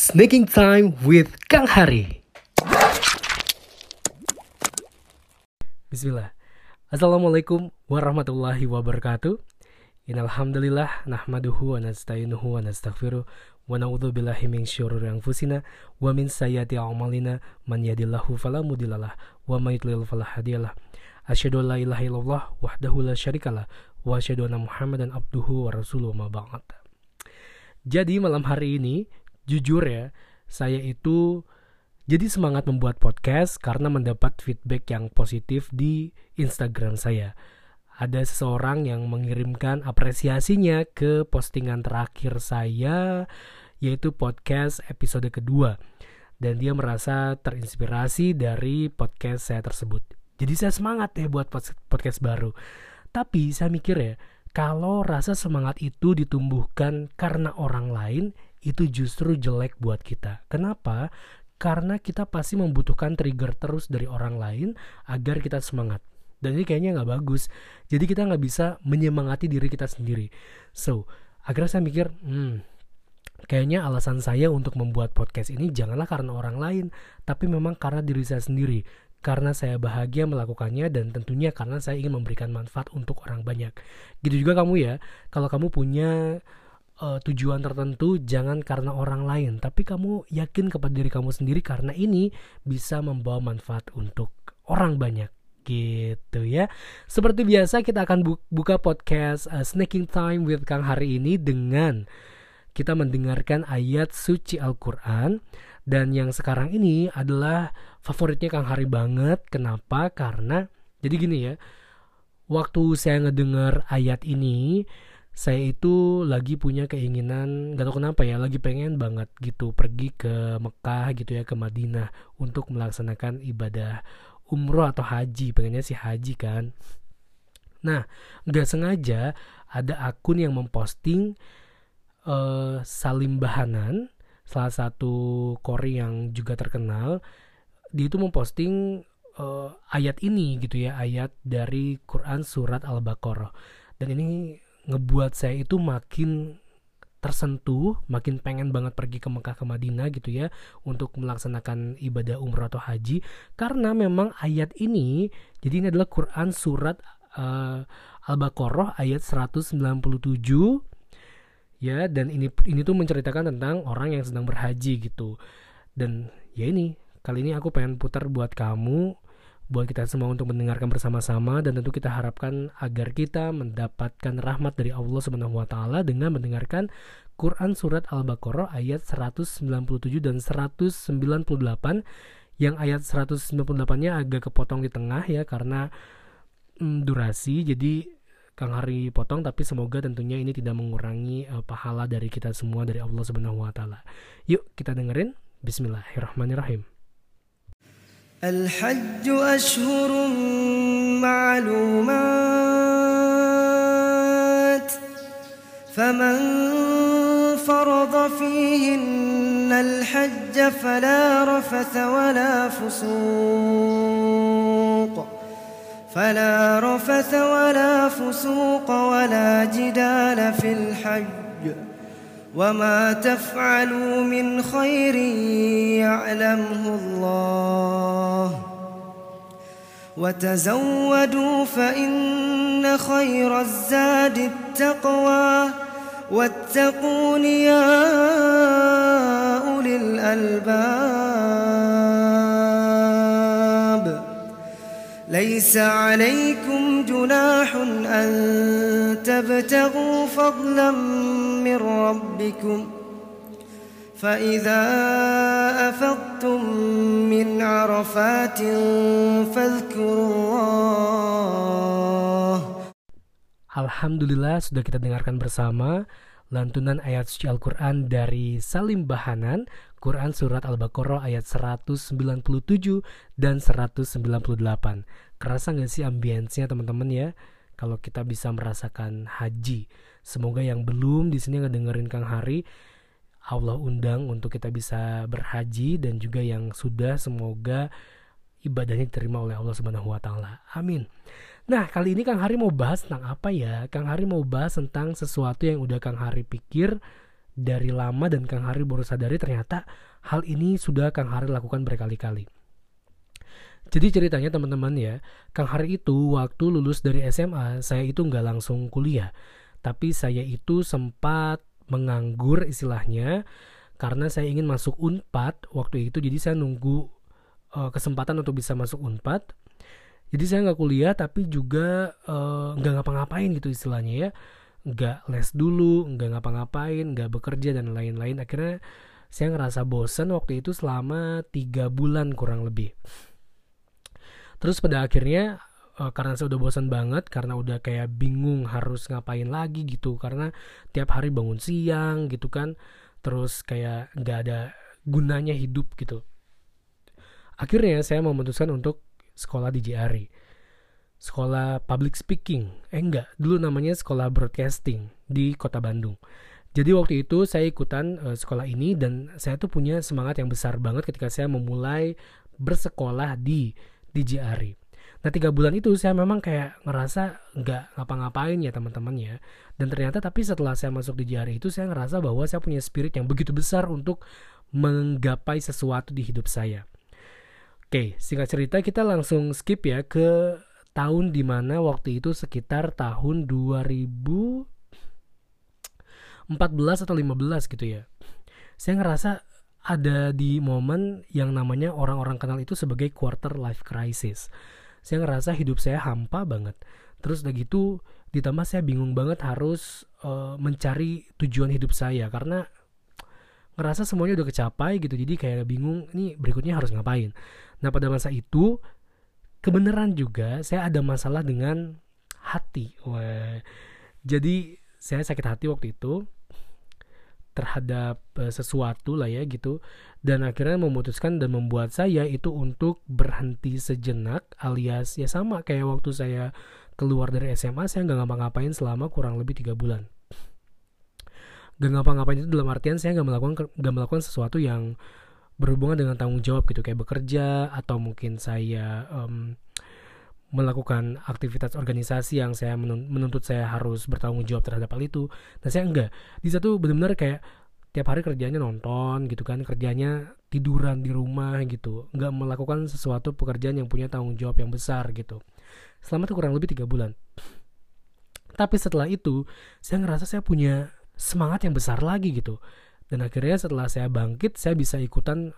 Snaking Time with Kang Hari. Bismillah. Assalamualaikum warahmatullahi wabarakatuh. Innalhamdulillah nahmaduhu wa nasta'inuhu wa nastaghfiruh wa na'udzu billahi min syururi anfusina wa min sayyiati a'malina man yahdihillahu fala mudhillalah wa may yudlil fala hadiyalah. Asyhadu an la ilaha illallah wahdahu la syarikalah wa asyhadu anna Muhammadan abduhu wa rasuluhu ma ba'd. Jadi malam hari ini jujur ya, saya itu jadi semangat membuat podcast karena mendapat feedback yang positif di Instagram saya. Ada seseorang yang mengirimkan apresiasinya ke postingan terakhir saya yaitu podcast episode kedua dan dia merasa terinspirasi dari podcast saya tersebut. Jadi saya semangat ya buat podcast baru. Tapi saya mikir ya, kalau rasa semangat itu ditumbuhkan karena orang lain, itu justru jelek buat kita. Kenapa? Karena kita pasti membutuhkan trigger terus dari orang lain agar kita semangat. Dan ini kayaknya nggak bagus. Jadi kita nggak bisa menyemangati diri kita sendiri. So, akhirnya saya mikir, hmm, kayaknya alasan saya untuk membuat podcast ini janganlah karena orang lain, tapi memang karena diri saya sendiri karena saya bahagia melakukannya dan tentunya karena saya ingin memberikan manfaat untuk orang banyak. Gitu juga kamu ya, kalau kamu punya uh, tujuan tertentu jangan karena orang lain, tapi kamu yakin kepada diri kamu sendiri karena ini bisa membawa manfaat untuk orang banyak gitu ya. Seperti biasa kita akan bu buka podcast uh, Snaking Time with Kang hari ini dengan kita mendengarkan ayat suci Al-Qur'an dan yang sekarang ini adalah favoritnya Kang Hari banget. Kenapa? Karena jadi gini ya. Waktu saya ngedengar ayat ini, saya itu lagi punya keinginan, gak tau kenapa ya, lagi pengen banget gitu pergi ke Mekah gitu ya, ke Madinah untuk melaksanakan ibadah umroh atau haji, pengennya sih haji kan. Nah, nggak sengaja ada akun yang memposting uh, salim bahanan, salah satu kori yang juga terkenal. Dia itu memposting uh, ayat ini gitu ya ayat dari Quran surat Al-Baqarah. Dan ini ngebuat saya itu makin tersentuh, makin pengen banget pergi ke Mekah ke Madinah gitu ya untuk melaksanakan ibadah umrah atau haji. Karena memang ayat ini jadi ini adalah Quran surat uh, Al-Baqarah ayat 197 ya dan ini ini tuh menceritakan tentang orang yang sedang berhaji gitu. Dan ya ini Kali ini aku pengen putar buat kamu, buat kita semua untuk mendengarkan bersama-sama dan tentu kita harapkan agar kita mendapatkan rahmat dari Allah Subhanahu wa taala dengan mendengarkan Quran surat Al-Baqarah ayat 197 dan 198 yang ayat 198-nya agak kepotong di tengah ya karena mm, durasi jadi Kang Hari potong tapi semoga tentunya ini tidak mengurangi uh, pahala dari kita semua dari Allah Subhanahu wa taala. Yuk kita dengerin Bismillahirrahmanirrahim. الحج أشهر معلومات فمن فرض فيهن الحج فلا رفث ولا فسوق فلا رفث ولا فسوق ولا جدال في الحج. وما تفعلوا من خير يعلمه الله وتزودوا فإن خير الزاد التقوى واتقون يا أولي الألباب ليس عليكم جناح أن تبتغوا فضلا من ربكم فإذا أفضتم من عرفات فاذكروا الله Alhamdulillah sudah kita dengarkan bersama lantunan ayat suci Al-Quran dari Salim Bahanan Quran Surat Al-Baqarah ayat 197 dan 198 Kerasa gak sih ambiensnya teman-teman ya Kalau kita bisa merasakan haji Semoga yang belum di sini ngedengerin Kang Hari Allah undang untuk kita bisa berhaji dan juga yang sudah semoga ibadahnya diterima oleh Allah Subhanahu wa taala. Amin. Nah, kali ini Kang Hari mau bahas tentang apa ya? Kang Hari mau bahas tentang sesuatu yang udah Kang Hari pikir dari lama dan Kang Hari baru sadari ternyata hal ini sudah Kang Hari lakukan berkali-kali. Jadi ceritanya teman-teman ya, Kang Hari itu waktu lulus dari SMA, saya itu nggak langsung kuliah. Tapi saya itu sempat menganggur istilahnya, karena saya ingin masuk UNPAD waktu itu, jadi saya nunggu uh, kesempatan untuk bisa masuk UNPAD. Jadi saya nggak kuliah, tapi juga uh, nggak ngapa-ngapain gitu istilahnya ya. Nggak les dulu, nggak ngapa-ngapain, nggak bekerja dan lain-lain. Akhirnya saya ngerasa bosan waktu itu selama tiga bulan kurang lebih terus pada akhirnya uh, karena saya udah bosan banget karena udah kayak bingung harus ngapain lagi gitu karena tiap hari bangun siang gitu kan terus kayak nggak ada gunanya hidup gitu. Akhirnya saya memutuskan untuk sekolah di JRI sekolah public speaking. Eh enggak dulu namanya sekolah broadcasting di kota Bandung. Jadi waktu itu saya ikutan uh, sekolah ini dan saya tuh punya semangat yang besar banget ketika saya memulai bersekolah di di JRI. Nah tiga bulan itu saya memang kayak ngerasa nggak ngapa-ngapain ya teman-teman ya. Dan ternyata tapi setelah saya masuk di JRI itu saya ngerasa bahwa saya punya spirit yang begitu besar untuk menggapai sesuatu di hidup saya. Oke, singkat cerita kita langsung skip ya ke tahun di mana waktu itu sekitar tahun 2014 atau 15 gitu ya. Saya ngerasa ada di momen yang namanya orang-orang kenal itu sebagai quarter life crisis. Saya ngerasa hidup saya hampa banget. Terus udah gitu ditambah saya bingung banget harus uh, mencari tujuan hidup saya karena ngerasa semuanya udah kecapai gitu. Jadi kayak bingung nih berikutnya harus ngapain. Nah, pada masa itu kebenaran juga saya ada masalah dengan hati. Wah. Jadi saya sakit hati waktu itu terhadap uh, sesuatu lah ya gitu. Dan akhirnya memutuskan dan membuat saya itu untuk berhenti sejenak alias ya sama kayak waktu saya keluar dari SMA saya nggak ngapa-ngapain selama kurang lebih tiga bulan. Gak ngapa-ngapain itu dalam artian saya nggak melakukan nggak melakukan sesuatu yang berhubungan dengan tanggung jawab gitu kayak bekerja atau mungkin saya um, melakukan aktivitas organisasi yang saya menuntut saya harus bertanggung jawab terhadap hal itu. Nah saya enggak. Di satu benar-benar kayak tiap hari kerjanya nonton gitu kan, kerjanya tiduran di rumah gitu, nggak melakukan sesuatu pekerjaan yang punya tanggung jawab yang besar gitu. Selama itu kurang lebih tiga bulan. Tapi setelah itu saya ngerasa saya punya semangat yang besar lagi gitu. Dan akhirnya setelah saya bangkit, saya bisa ikutan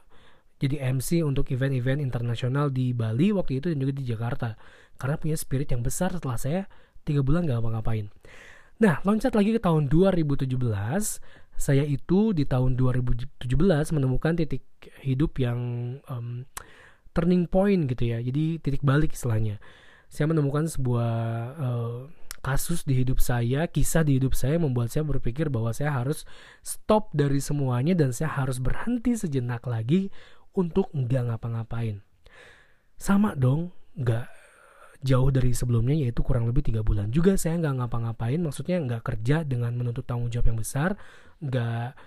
jadi MC untuk event-event internasional di Bali waktu itu dan juga di Jakarta karena punya spirit yang besar setelah saya tiga bulan gak ngapa-ngapain. Nah, loncat lagi ke tahun 2017, saya itu di tahun 2017 menemukan titik hidup yang um, turning point gitu ya. Jadi titik balik istilahnya. Saya menemukan sebuah uh, kasus di hidup saya, kisah di hidup saya membuat saya berpikir bahwa saya harus stop dari semuanya dan saya harus berhenti sejenak lagi untuk nggak ngapa-ngapain. Sama dong, nggak jauh dari sebelumnya yaitu kurang lebih tiga bulan juga saya nggak ngapa-ngapain maksudnya nggak kerja dengan menuntut tanggung jawab yang besar nggak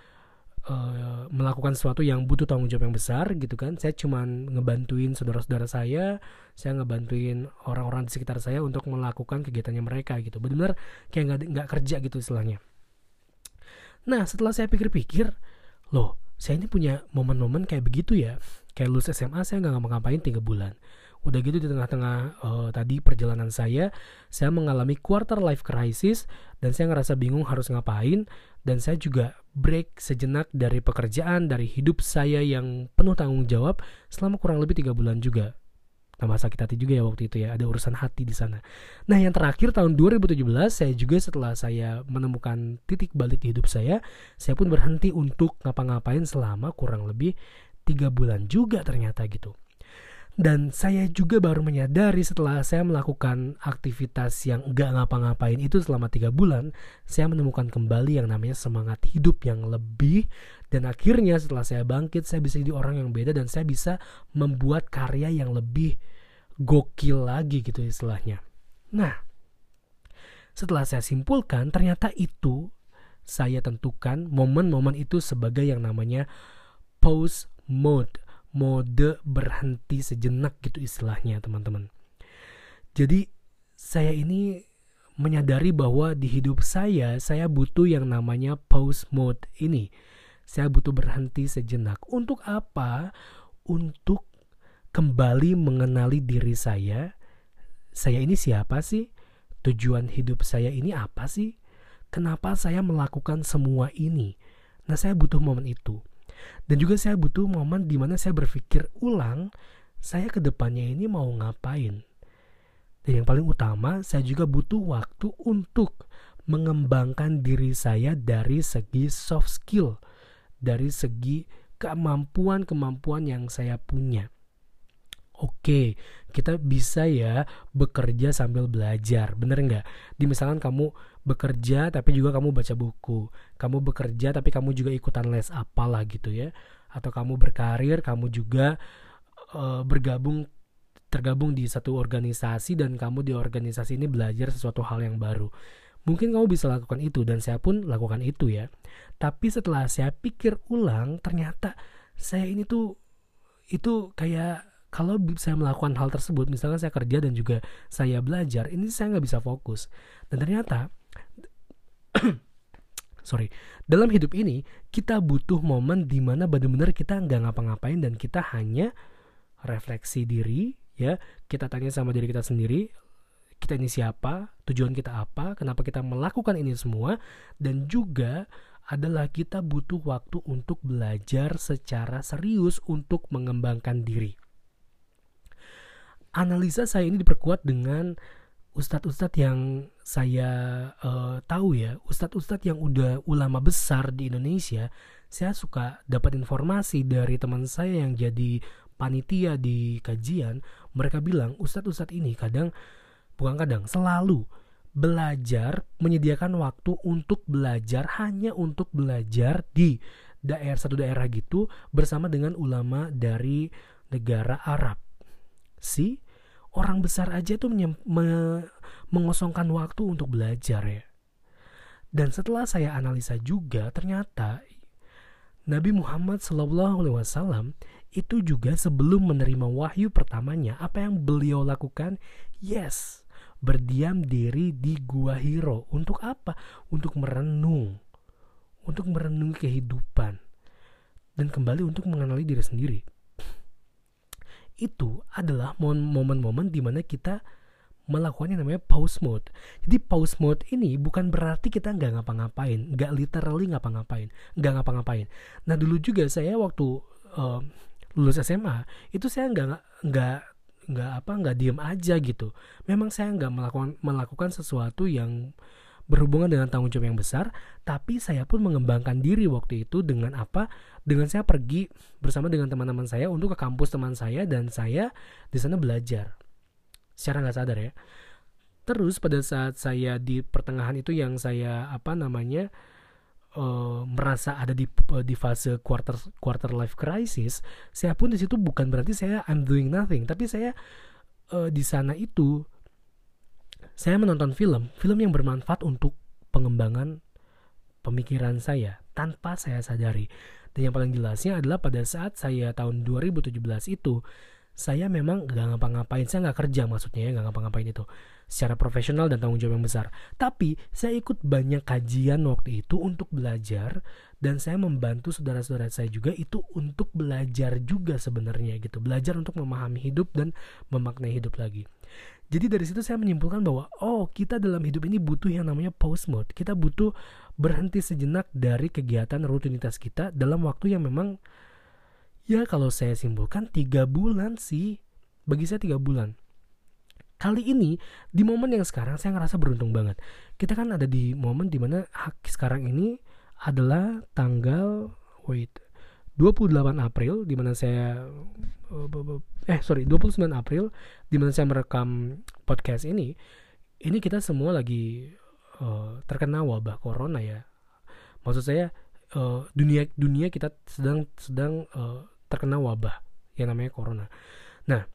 uh, melakukan sesuatu yang butuh tanggung jawab yang besar gitu kan. Saya cuma ngebantuin saudara-saudara saya saya ngebantuin orang-orang di sekitar saya untuk melakukan kegiatannya mereka gitu. Benar-benar kayak nggak nggak kerja gitu istilahnya. Nah setelah saya pikir-pikir loh saya ini punya momen-momen kayak begitu ya kayak lulus SMA saya nggak ngapa-ngapain tiga bulan Udah gitu di tengah-tengah uh, tadi perjalanan saya, saya mengalami quarter life crisis dan saya ngerasa bingung harus ngapain dan saya juga break sejenak dari pekerjaan, dari hidup saya yang penuh tanggung jawab selama kurang lebih tiga bulan juga. Tambah sakit hati juga ya waktu itu ya, ada urusan hati di sana. Nah yang terakhir tahun 2017 saya juga setelah saya menemukan titik balik di hidup saya, saya pun berhenti untuk ngapa-ngapain selama kurang lebih tiga bulan juga ternyata gitu. Dan saya juga baru menyadari setelah saya melakukan aktivitas yang gak ngapa-ngapain itu selama tiga bulan, saya menemukan kembali yang namanya semangat hidup yang lebih. Dan akhirnya setelah saya bangkit, saya bisa jadi orang yang beda dan saya bisa membuat karya yang lebih gokil lagi gitu istilahnya. Nah, setelah saya simpulkan, ternyata itu saya tentukan momen-momen itu sebagai yang namanya pause mode mode berhenti sejenak gitu istilahnya teman-teman. Jadi saya ini menyadari bahwa di hidup saya saya butuh yang namanya pause mode ini. Saya butuh berhenti sejenak. Untuk apa? Untuk kembali mengenali diri saya. Saya ini siapa sih? Tujuan hidup saya ini apa sih? Kenapa saya melakukan semua ini? Nah, saya butuh momen itu. Dan juga saya butuh momen di mana saya berpikir ulang, saya ke depannya ini mau ngapain? Dan yang paling utama, saya juga butuh waktu untuk mengembangkan diri saya dari segi soft skill, dari segi kemampuan-kemampuan yang saya punya. Oke, kita bisa ya bekerja sambil belajar, bener nggak? Di misalkan kamu bekerja tapi juga kamu baca buku, kamu bekerja tapi kamu juga ikutan les apalah gitu ya, atau kamu berkarir, kamu juga uh, bergabung tergabung di satu organisasi dan kamu di organisasi ini belajar sesuatu hal yang baru. Mungkin kamu bisa lakukan itu dan saya pun lakukan itu ya. Tapi setelah saya pikir ulang, ternyata saya ini tuh itu kayak kalau saya melakukan hal tersebut, misalkan saya kerja dan juga saya belajar, ini saya nggak bisa fokus. Dan ternyata, sorry, dalam hidup ini kita butuh momen di mana benar-benar kita nggak ngapa-ngapain dan kita hanya refleksi diri, ya kita tanya sama diri kita sendiri kita ini siapa tujuan kita apa kenapa kita melakukan ini semua dan juga adalah kita butuh waktu untuk belajar secara serius untuk mengembangkan diri analisa saya ini diperkuat dengan ustadz-ustadz yang saya uh, tahu ya, ustadz-ustadz yang udah ulama besar di Indonesia, saya suka dapat informasi dari teman saya yang jadi panitia di kajian, mereka bilang ustadz-ustadz ini kadang bukan kadang selalu belajar menyediakan waktu untuk belajar hanya untuk belajar di daerah satu daerah gitu bersama dengan ulama dari negara Arab. Si orang besar aja tuh me mengosongkan waktu untuk belajar ya. Dan setelah saya analisa juga ternyata Nabi Muhammad SAW itu juga sebelum menerima wahyu pertamanya apa yang beliau lakukan? Yes berdiam diri di gua Hiro. Untuk apa? Untuk merenung. Untuk merenungi kehidupan. Dan kembali untuk mengenali diri sendiri itu adalah momen-momen di mana kita melakukan yang namanya pause mode. Jadi pause mode ini bukan berarti kita nggak ngapa-ngapain, nggak literally ngapa-ngapain, nggak ngapa-ngapain. Nah dulu juga saya waktu uh, lulus SMA itu saya nggak nggak nggak apa nggak diem aja gitu memang saya nggak melakukan melakukan sesuatu yang berhubungan dengan tanggung jawab yang besar tapi saya pun mengembangkan diri waktu itu dengan apa? Dengan saya pergi bersama dengan teman-teman saya untuk ke kampus teman saya dan saya di sana belajar. Secara nggak sadar ya. Terus pada saat saya di pertengahan itu yang saya apa namanya uh, merasa ada di uh, di fase quarter quarter life crisis, saya pun di situ bukan berarti saya I'm doing nothing, tapi saya uh, di sana itu saya menonton film, film yang bermanfaat untuk pengembangan pemikiran saya tanpa saya sadari. Dan yang paling jelasnya adalah pada saat saya tahun 2017 itu saya memang gak ngapa-ngapain saya nggak kerja maksudnya ya nggak ngapa-ngapain itu secara profesional dan tanggung jawab yang besar tapi saya ikut banyak kajian waktu itu untuk belajar dan saya membantu saudara-saudara saya juga itu untuk belajar juga sebenarnya gitu belajar untuk memahami hidup dan memaknai hidup lagi jadi dari situ saya menyimpulkan bahwa oh kita dalam hidup ini butuh yang namanya pause mode kita butuh berhenti sejenak dari kegiatan rutinitas kita dalam waktu yang memang Ya kalau saya simpulkan tiga bulan sih. Bagi saya tiga bulan. Kali ini di momen yang sekarang saya ngerasa beruntung banget. Kita kan ada di momen di mana sekarang ini adalah tanggal wait 28 April di mana saya eh sorry 29 April di mana saya merekam podcast ini ini kita semua lagi uh, terkena wabah corona ya maksud saya uh, dunia dunia kita sedang sedang uh, terkena wabah yang namanya corona. Nah,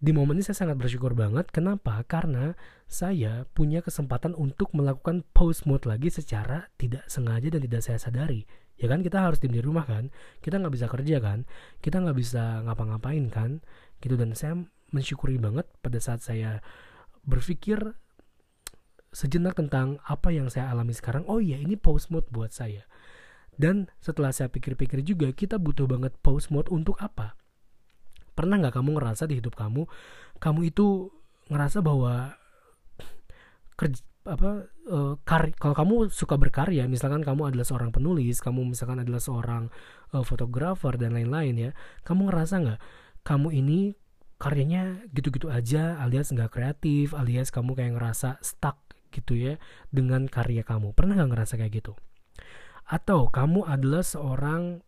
di momen ini saya sangat bersyukur banget. Kenapa? Karena saya punya kesempatan untuk melakukan post mode lagi secara tidak sengaja dan tidak saya sadari. Ya kan kita harus di rumah kan, kita nggak bisa kerja kan, kita nggak bisa ngapa-ngapain kan, gitu dan saya mensyukuri banget pada saat saya berpikir sejenak tentang apa yang saya alami sekarang. Oh iya, ini pause mode buat saya. Dan setelah saya pikir-pikir juga, kita butuh banget pause mode untuk apa? Pernah nggak kamu ngerasa di hidup kamu, kamu itu ngerasa bahwa apa uh, kalau kamu suka berkarya misalkan kamu adalah seorang penulis kamu misalkan adalah seorang uh, fotografer dan lain-lain ya kamu ngerasa nggak kamu ini karyanya gitu-gitu aja alias nggak kreatif alias kamu kayak ngerasa stuck gitu ya dengan karya kamu? Pernah nggak ngerasa kayak gitu? Atau kamu adalah seorang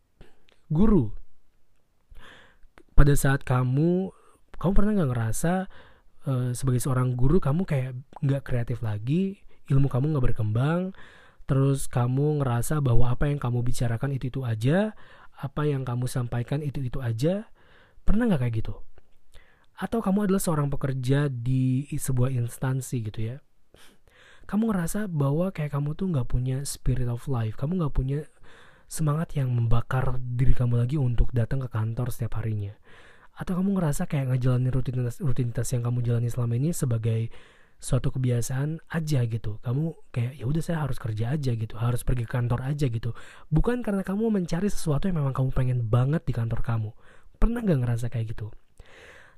guru? Pada saat kamu kamu pernah nggak ngerasa uh, sebagai seorang guru kamu kayak nggak kreatif lagi ilmu kamu nggak berkembang terus kamu ngerasa bahwa apa yang kamu bicarakan itu itu aja apa yang kamu sampaikan itu itu aja pernah nggak kayak gitu? Atau kamu adalah seorang pekerja di sebuah instansi gitu ya? Kamu ngerasa bahwa kayak kamu tuh nggak punya spirit of life kamu nggak punya semangat yang membakar diri kamu lagi untuk datang ke kantor setiap harinya atau kamu ngerasa kayak ngejalanin rutinitas rutinitas yang kamu jalani selama ini sebagai suatu kebiasaan aja gitu? Kamu kayak ya udah saya harus kerja aja gitu harus pergi ke kantor aja gitu. Bukan karena kamu mencari sesuatu yang memang kamu pengen banget di kantor kamu. Pernah gak ngerasa kayak gitu?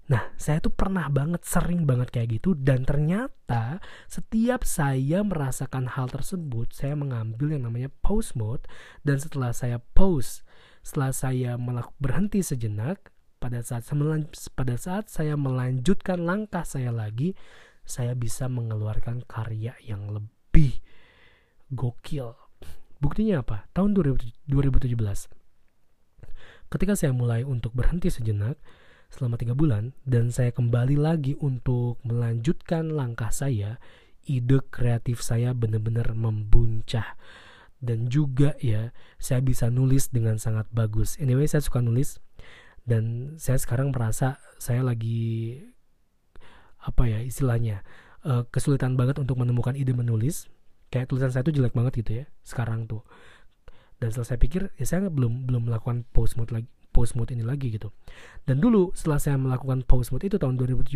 Nah, saya tuh pernah banget, sering banget kayak gitu, dan ternyata setiap saya merasakan hal tersebut, saya mengambil yang namanya pause mode, dan setelah saya pause, setelah saya berhenti sejenak, pada saat pada saat saya melanjutkan langkah saya lagi, saya bisa mengeluarkan karya yang lebih gokil. Buktinya apa? Tahun 2017. Ketika saya mulai untuk berhenti sejenak selama tiga bulan dan saya kembali lagi untuk melanjutkan langkah saya, ide kreatif saya benar-benar membuncah dan juga ya saya bisa nulis dengan sangat bagus. Anyway, saya suka nulis dan saya sekarang merasa saya lagi apa ya istilahnya uh, kesulitan banget untuk menemukan ide menulis. Kayak tulisan saya itu jelek banget gitu ya sekarang tuh. Dan setelah saya pikir ya saya belum belum melakukan post mode lagi post mode ini lagi gitu. Dan dulu setelah saya melakukan post mode itu tahun 2017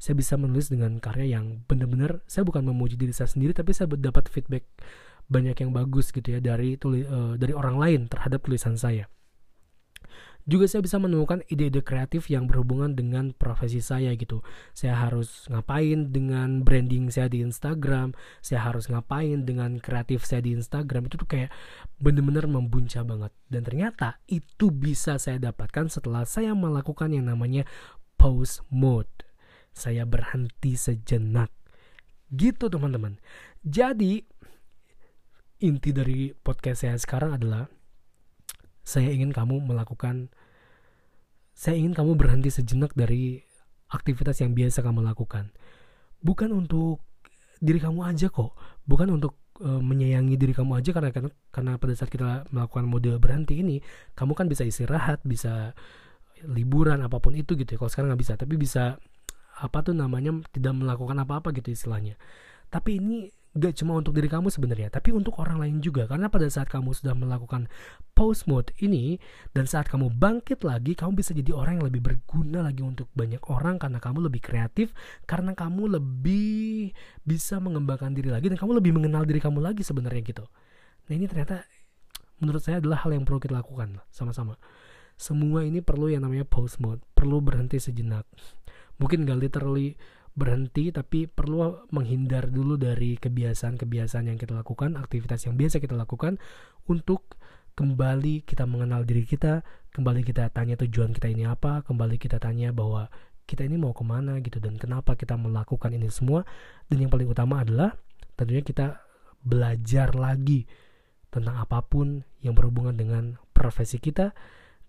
saya bisa menulis dengan karya yang benar-benar saya bukan memuji diri saya sendiri tapi saya dapat feedback banyak yang bagus gitu ya dari tuli, uh, dari orang lain terhadap tulisan saya juga saya bisa menemukan ide-ide kreatif yang berhubungan dengan profesi saya gitu. Saya harus ngapain dengan branding saya di Instagram, saya harus ngapain dengan kreatif saya di Instagram itu tuh kayak bener-bener membuncah banget. Dan ternyata itu bisa saya dapatkan setelah saya melakukan yang namanya pause mode. Saya berhenti sejenak. Gitu teman-teman. Jadi inti dari podcast saya sekarang adalah saya ingin kamu melakukan saya ingin kamu berhenti sejenak dari aktivitas yang biasa kamu lakukan. Bukan untuk diri kamu aja kok. Bukan untuk uh, menyayangi diri kamu aja karena karena karena pada saat kita melakukan mode berhenti ini kamu kan bisa istirahat bisa liburan apa pun itu gitu ya. Kalau sekarang nggak bisa tapi bisa apa tuh namanya tidak melakukan apa-apa gitu istilahnya. Tapi ini gak cuma untuk diri kamu sebenarnya, tapi untuk orang lain juga. Karena pada saat kamu sudah melakukan pause mode ini dan saat kamu bangkit lagi, kamu bisa jadi orang yang lebih berguna lagi untuk banyak orang karena kamu lebih kreatif, karena kamu lebih bisa mengembangkan diri lagi dan kamu lebih mengenal diri kamu lagi sebenarnya gitu. Nah ini ternyata menurut saya adalah hal yang perlu kita lakukan sama-sama. Semua ini perlu yang namanya pause mode, perlu berhenti sejenak. Mungkin gak literally berhenti tapi perlu menghindar dulu dari kebiasaan-kebiasaan yang kita lakukan, aktivitas yang biasa kita lakukan untuk kembali kita mengenal diri kita, kembali kita tanya tujuan kita ini apa, kembali kita tanya bahwa kita ini mau ke mana gitu dan kenapa kita melakukan ini semua. Dan yang paling utama adalah tentunya kita belajar lagi tentang apa pun yang berhubungan dengan profesi kita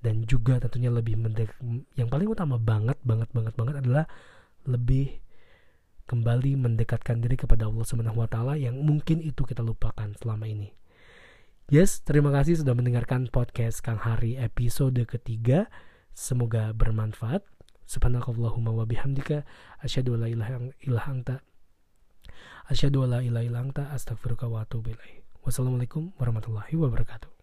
dan juga tentunya lebih mendek yang paling utama banget banget banget banget adalah lebih kembali mendekatkan diri kepada Allah Subhanahu wa taala yang mungkin itu kita lupakan selama ini. Yes, terima kasih sudah mendengarkan podcast Kang Hari episode ketiga. Semoga bermanfaat. Subhanakallahumma wa bihamdika asyhadu an la ilaha illa anta asyhadu an la ilaha illa anta astaghfiruka wa atubu ilaik. Wassalamualaikum warahmatullahi wabarakatuh.